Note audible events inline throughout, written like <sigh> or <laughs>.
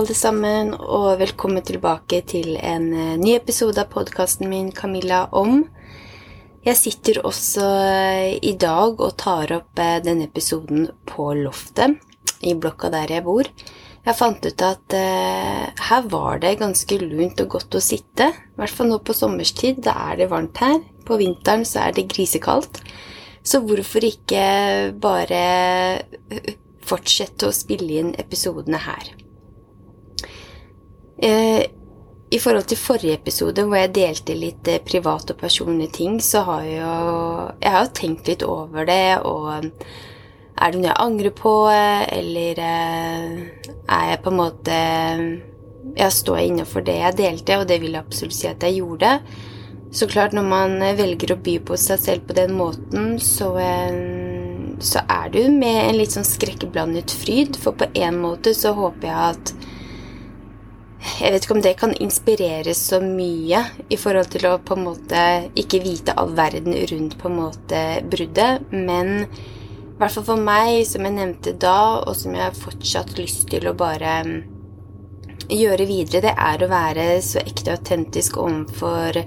Alle sammen, og velkommen tilbake til en eh, ny episode av podkasten min Camilla om. Jeg sitter også eh, i dag og tar opp eh, denne episoden på loftet i blokka der jeg bor. Jeg fant ut at eh, her var det ganske lunt og godt å sitte. I hvert fall nå på sommerstid. Da er det varmt her. På vinteren så er det grisekaldt. Så hvorfor ikke bare fortsette å spille inn episodene her? Eh, I forhold til forrige episode, hvor jeg delte litt eh, private og personlige ting, så har jeg jo Jeg har tenkt litt over det, og er det noe jeg angrer på, eller eh, er jeg på en måte Jeg står innafor det jeg delte, og det vil jeg absolutt si at jeg gjorde. Så klart, når man velger å by på seg selv på den måten, så, så er du med en litt sånn skrekkeblandet fryd. For på en måte så håper jeg at jeg vet ikke om det kan inspirere så mye i forhold til å på en måte ikke vite all verden rundt på en måte bruddet, men i hvert fall for meg, som jeg nevnte da, og som jeg har fortsatt lyst til å bare mm, gjøre videre, det er å være så ekte og autentisk overfor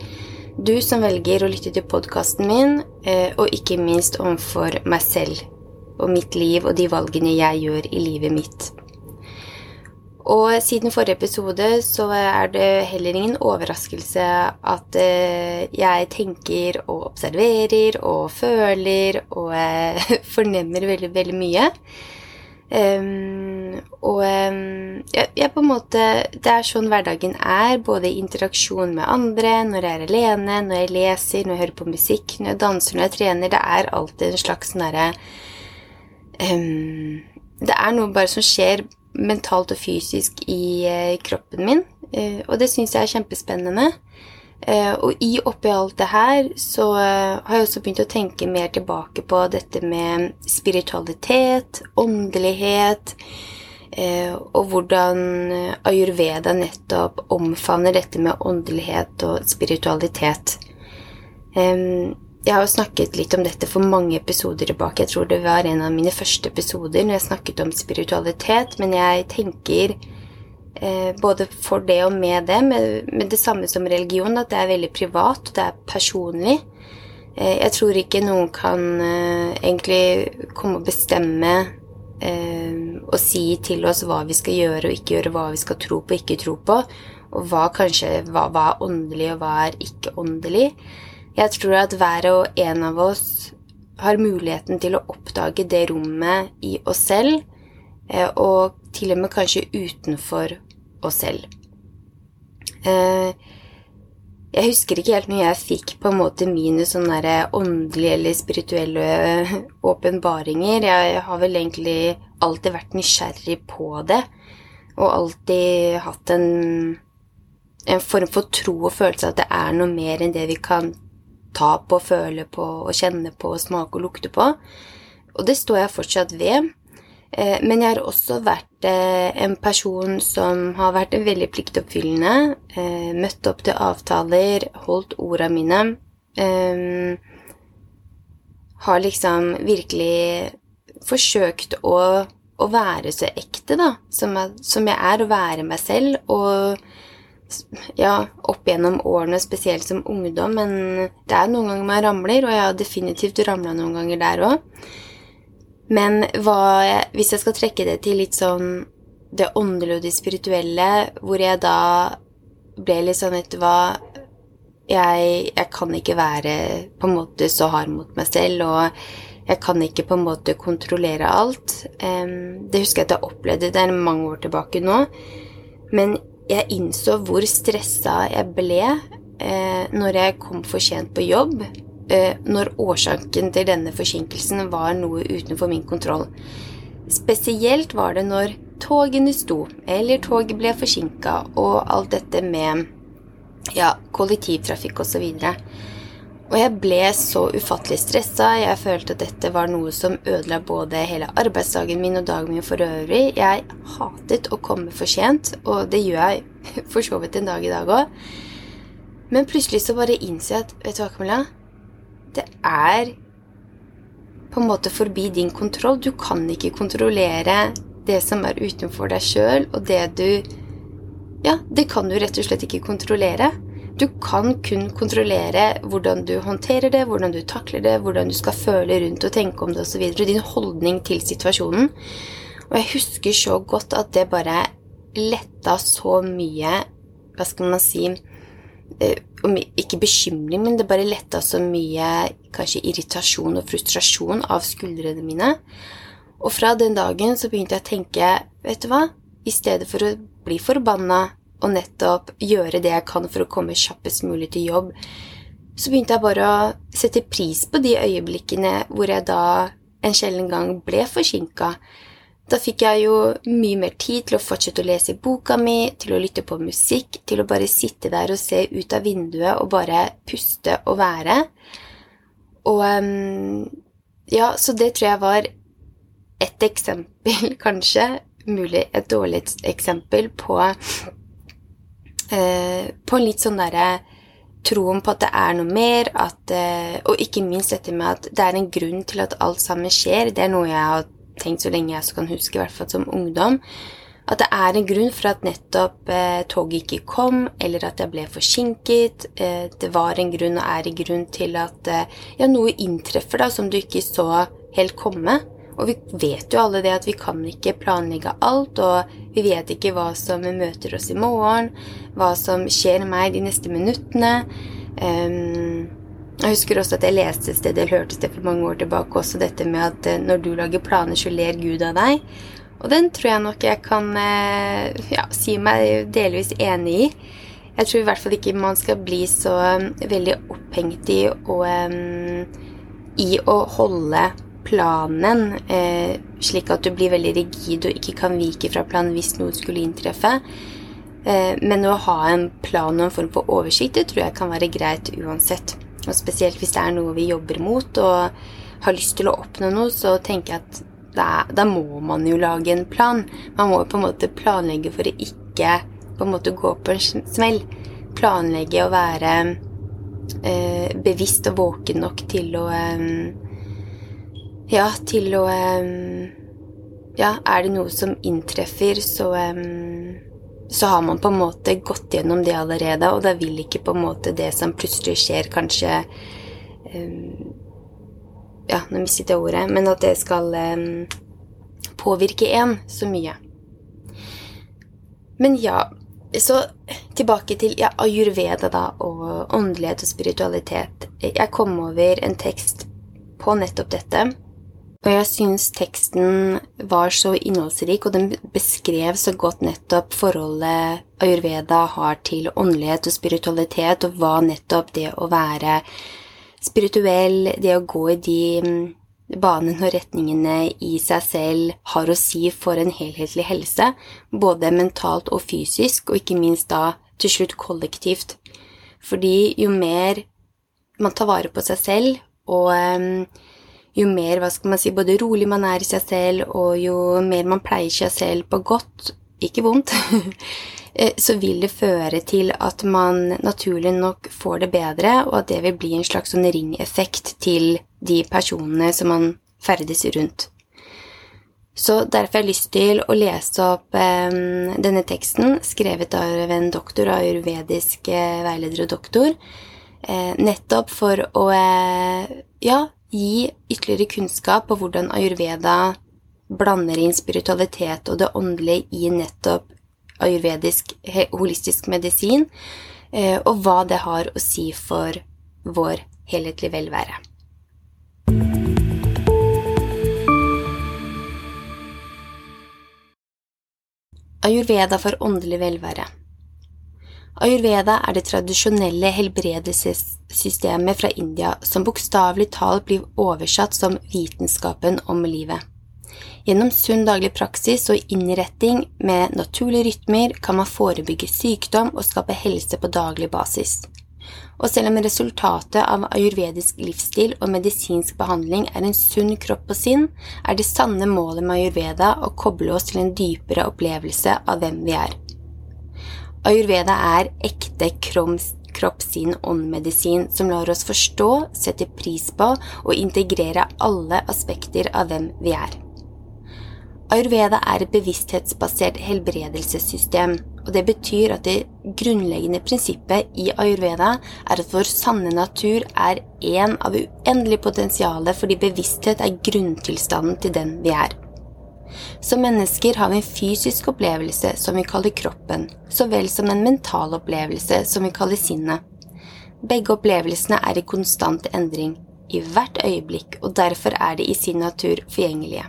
du som velger å lytte til podkasten min, eh, og ikke minst overfor meg selv og mitt liv og de valgene jeg gjør i livet mitt. Og siden forrige episode så er det heller ingen overraskelse at eh, jeg tenker og observerer og føler og eh, <laughs> fornemmer veldig, veldig mye. Um, og um, jeg, jeg, på en måte Det er sånn hverdagen er, både i interaksjon med andre, når jeg er alene, når jeg leser, når jeg hører på musikk, når jeg danser, når jeg trener. Det er alltid en slags sånn derre um, Det er noe bare som skjer mentalt og fysisk i eh, kroppen min. Eh, og det syns jeg er kjempespennende. Eh, og i oppi alt det her så har jeg også begynt å tenke mer tilbake på dette med spiritualitet, åndelighet, og hvordan ayurveda nettopp omfavner dette med åndelighet og spiritualitet. Jeg har jo snakket litt om dette for mange episoder tilbake. Jeg tror det var en av mine første episoder når jeg snakket om spiritualitet. Men jeg tenker eh, både for det og med det, med, med, det samme som religion, at det er veldig privat, og det er personlig. Eh, jeg tror ikke noen kan eh, egentlig komme og bestemme eh, og si til oss hva vi skal gjøre og ikke gjøre, hva vi skal tro på og ikke tro på, og hva kanskje hva, hva er åndelig og hva er ikke åndelig. Jeg tror at hver og en av oss har muligheten til å oppdage det rommet i oss selv, eh, og til og med kanskje utenfor oss selv. Eh, jeg husker ikke helt når jeg fikk på en måte mine sånne åndelige eller spirituelle åpenbaringer. Jeg har vel egentlig alltid vært nysgjerrig på det, og alltid hatt en, en form for tro og følelse at det er noe mer enn det vi kan ta på, føle på og kjenne på smake og lukte på. Og det står jeg fortsatt ved. Eh, men jeg har også vært eh, en person som har vært veldig pliktoppfyllende. Eh, møtt opp til avtaler, holdt orda mine. Har liksom virkelig forsøkt å, å være så ekte, da, som jeg, som jeg er, å være meg selv. og ja, opp gjennom årene, spesielt som ungdom, men det er noen ganger man ramler, og jeg har definitivt ramla noen ganger der òg. Men hva, hvis jeg skal trekke det til litt sånn det åndelige og det spirituelle, hvor jeg da ble litt sånn, vet du hva jeg, jeg, kan ikke være på en måte så hard mot meg selv, og jeg kan ikke på en måte kontrollere alt. Det husker jeg at jeg opplevde, det er mange år tilbake nå. Men jeg innså hvor stressa jeg ble eh, når jeg kom for sent på jobb, eh, når årsaken til denne forsinkelsen var noe utenfor min kontroll. Spesielt var det når togene sto, eller toget ble forsinka, og alt dette med ja, kollektivtrafikk osv. Og, så og jeg ble så ufattelig stressa. Jeg følte at dette var noe som ødela både hele arbeidsdagen min og dagen min for øvrig. Jeg hatet å komme for sent, og det gjør jeg <laughs> for så vidt en dag i dag òg. Men plutselig så bare innser jeg at Vet du hva, Camilla? Det er på en måte forbi din kontroll. Du kan ikke kontrollere det som er utenfor deg sjøl, og det du Ja, det kan du rett og slett ikke kontrollere. Du kan kun kontrollere hvordan du håndterer det, hvordan du takler det, hvordan du skal føle rundt og tenke om det osv. Din holdning til situasjonen. Og jeg husker så godt at det bare letta så mye Hva skal man si eh, Ikke bekymring, men det bare letta så mye kanskje irritasjon og frustrasjon av skuldrene mine. Og fra den dagen så begynte jeg å tenke, vet du hva, i stedet for å bli forbanna og nettopp gjøre det jeg kan for å komme kjappest mulig til jobb, så begynte jeg bare å sette pris på de øyeblikkene hvor jeg da en sjelden gang ble forsinka. Da fikk jeg jo mye mer tid til å fortsette å lese boka mi, til å lytte på musikk, til å bare sitte der og se ut av vinduet og bare puste og være. Og um, ja, så det tror jeg var et eksempel, <laughs> kanskje, mulig et dårlig eksempel, på, eh, på litt sånn derre troen på at det er noe mer, at, eh, og ikke minst dette med at det er en grunn til at alt sammen skjer. Det er noe jeg har tenkt så lenge jeg kan huske, i hvert fall som ungdom. At det er en grunn for at nettopp eh, toget ikke kom, eller at jeg ble forsinket. Eh, det var en grunn og er en grunn til at eh, ja, noe inntreffer da, som du ikke så helt komme. Og vi vet jo alle det at vi kan ikke planlegge alt, og vi vet ikke hva som møter oss i morgen, hva som skjer meg de neste minuttene. Um, jeg husker også at jeg leste et sted, eller hørte sted for mange år tilbake også dette med at eh, når du lager planer, så ler Gud av deg. Og den tror jeg nok jeg kan eh, ja, si meg delvis enig i. Jeg tror i hvert fall ikke man skal bli så um, veldig opphengt i, og, um, i å holde planen, eh, slik at du blir veldig rigid og ikke kan vike fra planen hvis noe skulle inntreffe. Eh, men å ha en plan og en form for oversikt, det tror jeg kan være greit uansett. Og spesielt hvis det er noe vi jobber mot og har lyst til å oppnå noe, så tenker jeg at da, da må man jo lage en plan. Man må på en måte planlegge for å ikke på en måte gå på en smell. Planlegge og være eh, bevisst og våken nok til å eh, ja, til å Ja, er det noe som inntreffer, så så har man på en måte gått gjennom det allerede, og da vil ikke på en måte det som plutselig skjer, kanskje Ja, nå mistet jeg ordet, men at det skal påvirke en så mye. Men ja, så tilbake til ja, ayurveda da, og åndelighet og spiritualitet. Jeg kom over en tekst på nettopp dette og jeg syns teksten var så innholdsrik, og den beskrev så godt nettopp forholdet ayurveda har til åndelighet og spiritualitet, og hva nettopp det å være spirituell, det å gå i de mm, banene og retningene i seg selv har å si for en helhetlig helse, både mentalt og fysisk, og ikke minst da til slutt kollektivt. Fordi jo mer man tar vare på seg selv, og um, jo mer hva skal man si, både rolig man er i seg selv, og jo mer man pleier seg selv på godt, ikke vondt, <laughs> eh, så vil det føre til at man naturlig nok får det bedre, og at det vil bli en slags sånn ringeffekt til de personene som man ferdes rundt. Så derfor har jeg lyst til å lese opp eh, denne teksten, skrevet av en doktor, ayurvedisk eh, veileder og doktor, eh, nettopp for å eh, ja, gi ytterligere kunnskap på hvordan ayurveda blander inn spiritualitet og det åndelige i nettopp ayurvedisk holistisk medisin, eh, og hva det har å si for vår helhetlige velvære. Ayurveda for åndelig velvære. Ayurveda er det tradisjonelle helbredelsessystemet fra India som bokstavelig talt blir oversatt som vitenskapen om livet. Gjennom sunn daglig praksis og innretting med naturlige rytmer kan man forebygge sykdom og skape helse på daglig basis. Og selv om resultatet av ayurvedisk livsstil og medisinsk behandling er en sunn kropp og sinn, er det sanne målet med ayurveda å koble oss til en dypere opplevelse av hvem vi er. Ayurveda er ekte kropp-sinn-ånd-medisin som lar oss forstå, sette pris på og integrere alle aspekter av hvem vi er. Ayurveda er et bevissthetsbasert helbredelsessystem, og det betyr at det grunnleggende prinsippet i ayurveda er at vår sanne natur er en av uendelig potensial fordi bevissthet er grunntilstanden til den vi er. Som mennesker har vi en fysisk opplevelse som vi kaller kroppen, så vel som en mental opplevelse som vi kaller sinnet. Begge opplevelsene er i konstant endring, i hvert øyeblikk, og derfor er de i sin natur forgjengelige.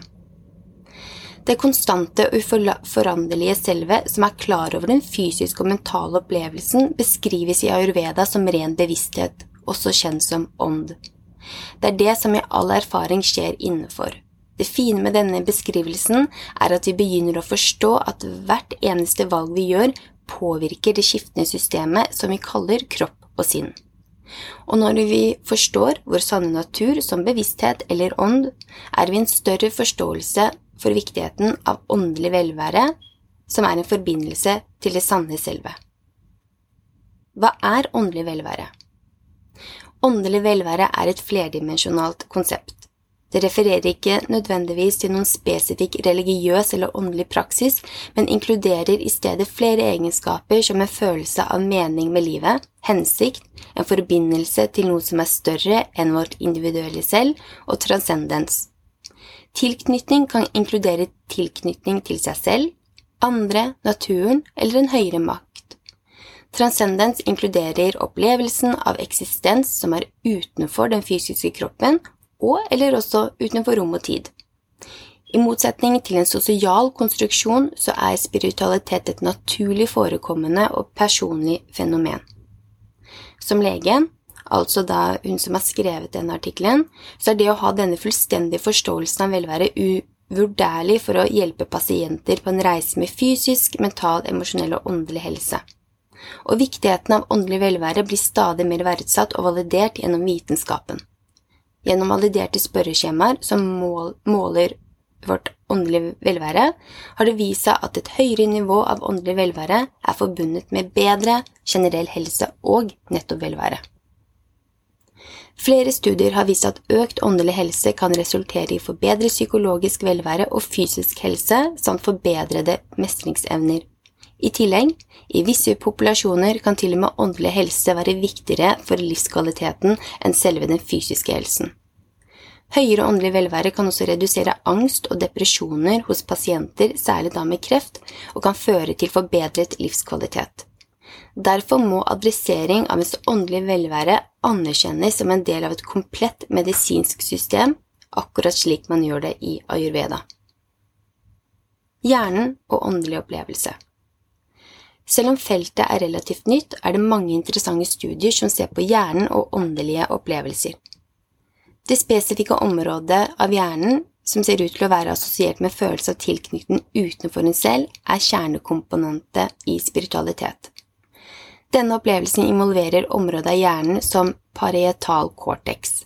Det konstante og uforanderlige selvet som er klar over den fysiske og mentale opplevelsen, beskrives i ayurveda som ren bevissthet, også kjent som ånd. Det er det som i all erfaring skjer innenfor. Det fine med denne beskrivelsen er at vi begynner å forstå at hvert eneste valg vi gjør, påvirker det skiftende systemet som vi kaller kropp og sinn. Og når vi forstår vår sanne natur som bevissthet eller ånd, er vi en større forståelse for viktigheten av åndelig velvære, som er en forbindelse til det sanne selve. Hva er åndelig velvære? Åndelig velvære er et flerdimensjonalt konsept. Det refererer ikke nødvendigvis til noen spesifikk religiøs eller åndelig praksis, men inkluderer i stedet flere egenskaper som en følelse av mening med livet, hensikt, en forbindelse til noe som er større enn vårt individuelle selv, og transcendens. Tilknytning kan inkludere tilknytning til seg selv, andre, naturen eller en høyere makt. Transcendens inkluderer opplevelsen av eksistens som er utenfor den fysiske kroppen, og eller også utenfor rom og tid. I motsetning til en sosial konstruksjon så er spiritualitet et naturlig forekommende og personlig fenomen. Som lege altså da hun som har skrevet denne artikkelen, så er det å ha denne fullstendige forståelsen av velvære uvurderlig for å hjelpe pasienter på en reise med fysisk, mental, emosjonell og åndelig helse. Og viktigheten av åndelig velvære blir stadig mer verdsatt og validert gjennom vitenskapen. Gjennom validerte spørreskjemaer som mål, måler vårt åndelige velvære, har det vist seg at et høyere nivå av åndelig velvære er forbundet med bedre generell helse og nettopp velvære. Flere studier har vist at økt åndelig helse kan resultere i forbedret psykologisk velvære og fysisk helse samt forbedrede mestringsevner. I tillegg, i visse populasjoner kan til og med åndelig helse være viktigere for livskvaliteten enn selve den fysiske helsen. Høyere åndelig velvære kan også redusere angst og depresjoner hos pasienter, særlig da med kreft, og kan føre til forbedret livskvalitet. Derfor må adressering av ens åndelige velvære anerkjennes som en del av et komplett medisinsk system, akkurat slik man gjør det i ayurveda. Hjernen og åndelig opplevelse Selv om feltet er relativt nytt, er det mange interessante studier som ser på hjernen og åndelige opplevelser. Det spesifikke området av hjernen som ser ut til å være assosiert med følelse av tilknytning utenfor en selv, er kjernekomponentet i spiritualitet. Denne opplevelsen involverer området av hjernen som parietal cortex.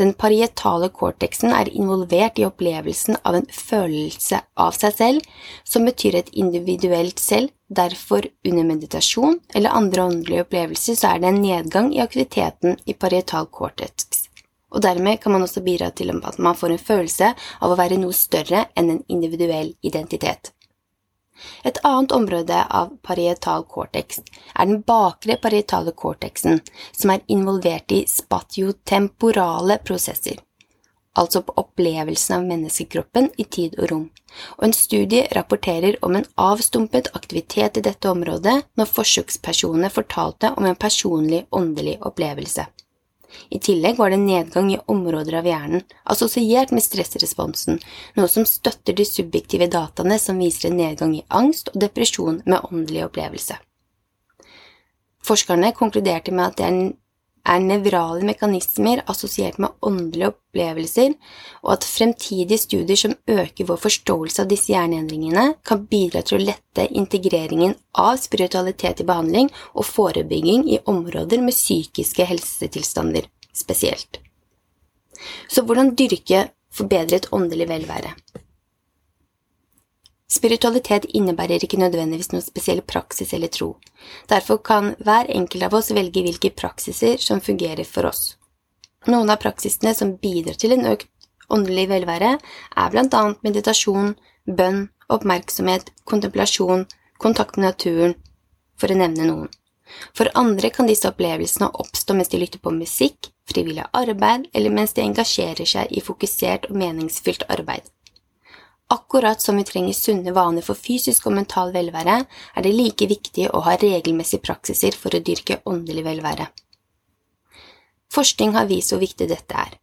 Den parietale cortexen er involvert i opplevelsen av en følelse av seg selv, som betyr et individuelt selv, derfor under meditasjon eller andre åndelige opplevelser så er det en nedgang i aktiviteten i parietal cortex, og dermed kan man også bidra til at man får en følelse av å være noe større enn en individuell identitet. Et annet område av parietal cortex er den bakre parietale cortexen, som er involvert i spatiotemporale prosesser, altså på opplevelsen av menneskekroppen i tid og rom, og en studie rapporterer om en avstumpet aktivitet i dette området når forsøkspersonene fortalte om en personlig åndelig opplevelse. I tillegg var det nedgang i områder av hjernen assosiert med stressresponsen, noe som støtter de subjektive dataene som viser en nedgang i angst og depresjon med åndelig opplevelse. Forskerne konkluderte med at det er nevrale mekanismer assosiert med åndelige opplevelser, og at fremtidige studier som øker vår forståelse av disse hjerneendringene, kan bidra til å lette integreringen av spiritualitet i behandling og forebygging i områder med psykiske helsetilstander spesielt. Så hvordan dyrke forbedret åndelig velvære? Spiritualitet innebærer ikke nødvendigvis noen spesiell praksis eller tro. Derfor kan hver enkelt av oss velge hvilke praksiser som fungerer for oss. Noen av praksisene som bidrar til en økt åndelig velvære, er blant annet meditasjon, bønn, oppmerksomhet, kontemplasjon, kontakt med naturen, for å nevne noen. For andre kan disse opplevelsene oppstå mens de lytter på musikk, frivillig arbeid eller mens de engasjerer seg i fokusert og meningsfylt arbeid. Akkurat som vi trenger sunne vaner for fysisk og mental velvære, er det like viktig å ha regelmessige praksiser for å dyrke åndelig velvære. Forskning har vist hvor viktig dette er.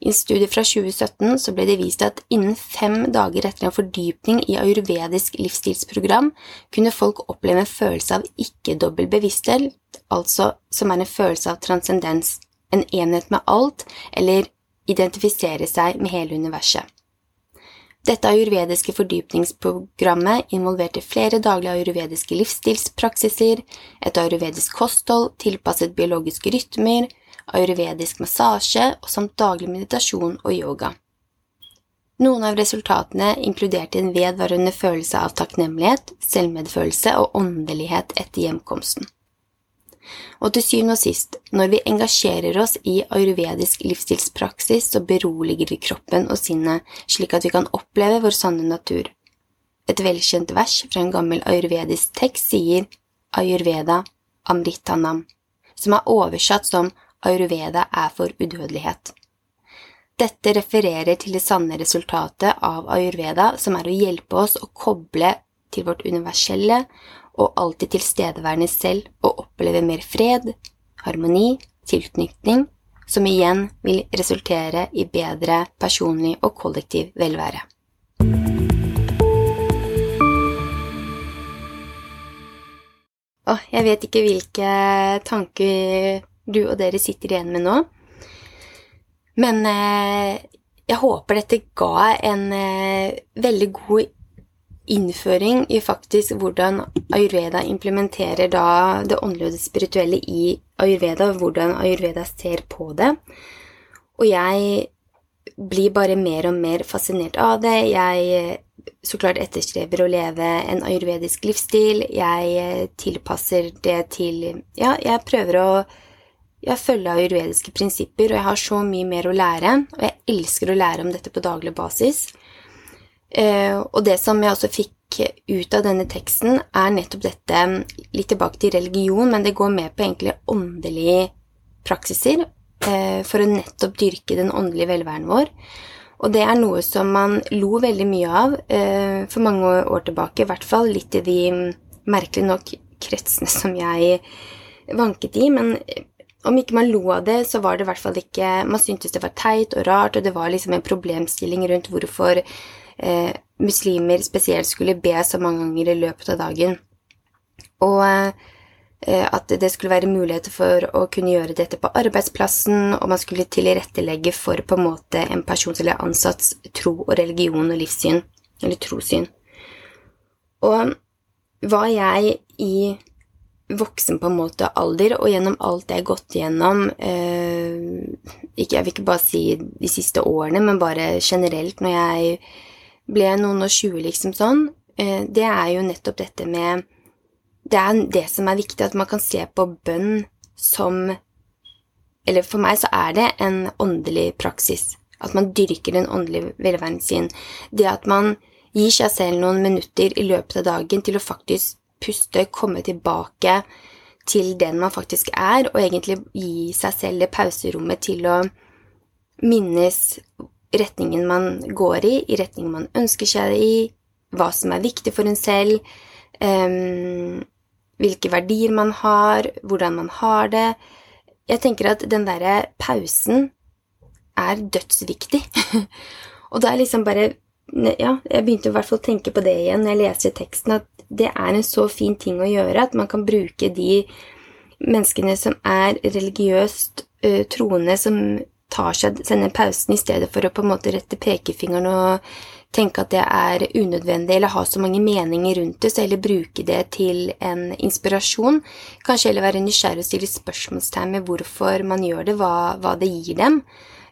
I en studie fra 2017 ble det vist at innen fem dager etter en fordypning i ayurvedisk livsstilsprogram kunne folk oppleve en følelse av ikke-dobbel bevissthet, altså som er en følelse av transcendens, en enhet med alt, eller identifisere seg med hele universet. Dette ayurvediske fordypningsprogrammet involverte flere daglige ayurvediske livsstilspraksiser, et ayurvedisk kosthold tilpasset biologiske rytmer, ayurvedisk massasje og samt daglig meditasjon og yoga. Noen av resultatene inkluderte en vedvarende følelse av takknemlighet, selvmedfølelse og åndelighet etter hjemkomsten. Og til syvende og sist, når vi engasjerer oss i ayurvedisk livsstilspraksis, så beroliger vi kroppen og sinnet slik at vi kan oppleve vår sanne natur. Et velkjent vers fra en gammel ayurvedisk tekst sier Ayurveda Amritanam, som er oversatt som Ayurveda er for udødelighet. Dette refererer til det sanne resultatet av ayurveda, som er å hjelpe oss å koble til vårt universelle og alltid tilstedeværende selv og oppleve mer fred, harmoni, tilknytning, som igjen vil resultere i bedre personlig og kollektiv velvære. Åh, jeg vet ikke hvilke tanker du og dere sitter igjen med nå, men eh, jeg håper dette ga en eh, veldig god innføring i faktisk hvordan ayurveda implementerer da det åndelige og det spirituelle i ayurveda, hvordan ayurveda ser på det. Og jeg blir bare mer og mer fascinert av det. Jeg så klart etterstreber å leve en ayurvedisk livsstil. Jeg tilpasser det til Ja, jeg prøver å jeg følger ayurvediske prinsipper, og jeg har så mye mer å lære. Og jeg elsker å lære om dette på daglig basis. Eh, og det som jeg også fikk ut av denne teksten, er nettopp dette litt tilbake til religion, men det går med på egentlig åndelige praksiser eh, for å nettopp dyrke den åndelige velværen vår. Og det er noe som man lo veldig mye av eh, for mange år tilbake, i hvert fall litt i de merkelig nok kretsene som jeg vanket i, men om ikke man lo av det, så var det i hvert fall ikke Man syntes det var teit og rart, og det var liksom en problemstilling rundt hvorfor eh, muslimer spesielt skulle be så mange ganger i løpet av dagen. Og eh, at det skulle være muligheter for å kunne gjøre dette på arbeidsplassen, og man skulle tilrettelegge for på en måte en persons eller ansatts tro og religion og livssyn, eller trossyn. Og hva jeg i voksen på en måte alder, og gjennom alt jeg har gått gjennom eh, ikke, Jeg vil ikke bare si de siste årene, men bare generelt når jeg ble noen og tjue, liksom sånn, eh, det er jo nettopp dette med Det er det som er viktig, at man kan se på bønn som Eller for meg så er det en åndelig praksis. At man dyrker den åndelige velværen sin. Det at man gir seg selv noen minutter i løpet av dagen til å faktisk puste, komme tilbake til den man faktisk er, og egentlig gi seg selv det pauserommet til å minnes retningen man går i, i retningen man ønsker seg i, hva som er viktig for en selv, um, hvilke verdier man har, hvordan man har det. Jeg tenker at den derre pausen er dødsviktig. <laughs> og da er liksom bare Ja, jeg begynte i hvert fall å tenke på det igjen når jeg leser teksten, at det er en så fin ting å gjøre at man kan bruke de menneskene som er religiøst uh, troende, som tar seg denne pausen i stedet for å på en måte rette pekefingeren og tenke at det er unødvendig eller ha så mange meninger rundt det, så heller bruke det til en inspirasjon. Kanskje heller være nysgjerrig og stille spørsmålstegn med hvorfor man gjør det, hva, hva det gir dem.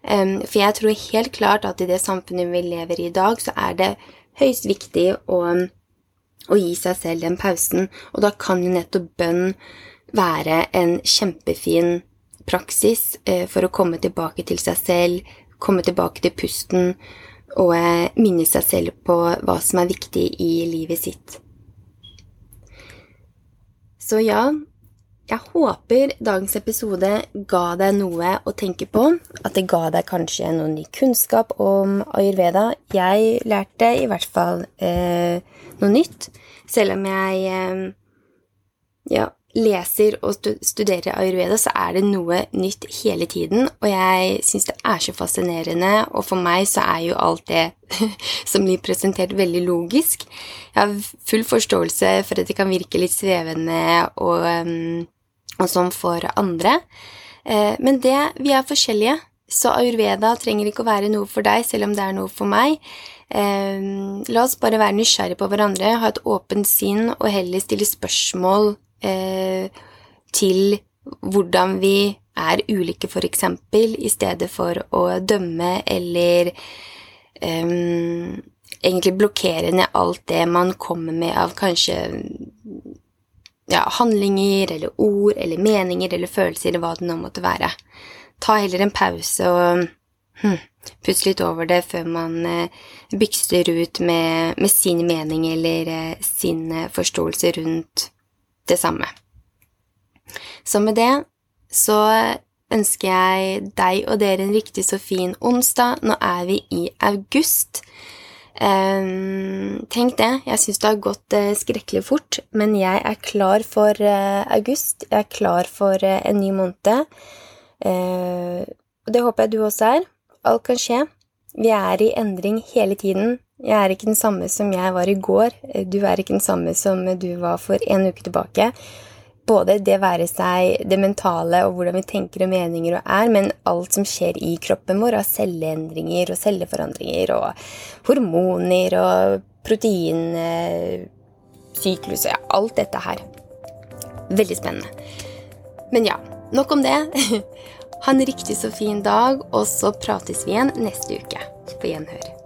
Um, for jeg tror helt klart at i det samfunnet vi lever i i dag, så er det høyst viktig å, å gi seg selv den pausen, og da kan jo nettopp bønn være en kjempefin praksis eh, for å komme tilbake til seg selv, komme tilbake til pusten, og eh, minne seg selv på hva som er viktig i livet sitt. Så ja, jeg håper dagens episode ga deg noe å tenke på. At det ga deg kanskje noe ny kunnskap om ayurveda. Jeg lærte i hvert fall eh, noe nytt, selv om jeg eh, ja, leser og studerer ayurveda, så er det noe nytt hele tiden, og jeg syns det er så fascinerende, og for meg så er jo alt det <laughs> som blir presentert, veldig logisk. Jeg har full forståelse for at det kan virke litt svevende og, um, og sånn for andre, eh, men det Vi er forskjellige, så ayurveda trenger ikke å være noe for deg, selv om det er noe for meg. Eh, la oss bare være nysgjerrige på hverandre, ha et åpent sinn og heller stille spørsmål til hvordan vi er ulike, eksempel, i stedet for å dømme eller um, egentlig blokkere ned alt det man kommer med av kanskje ja, handlinger eller ord eller meninger eller følelser eller hva det nå måtte være. Ta heller en pause og hmm, puss litt over det før man eh, bykster ut med, med sin mening eller eh, sin eh, forståelse rundt det samme. Så med det så ønsker jeg deg og dere en riktig så fin onsdag. Nå er vi i august. Um, tenk det, jeg syns det har gått uh, skrekkelig fort, men jeg er klar for uh, august. Jeg er klar for uh, en ny måned. og det håper jeg du også er. Alt kan skje. Vi er i endring hele tiden. Jeg er ikke den samme som jeg var i går. Du er ikke den samme som du var for en uke tilbake. Både det være seg det mentale og hvordan vi tenker og meninger og er, men alt som skjer i kroppen vår av celleendringer og celleforandringer og hormoner og proteinsyklus og ja, alt dette her. Veldig spennende. Men ja, nok om det. <laughs> Ha en riktig så fin dag, og så prates vi igjen neste uke. På gjenhør.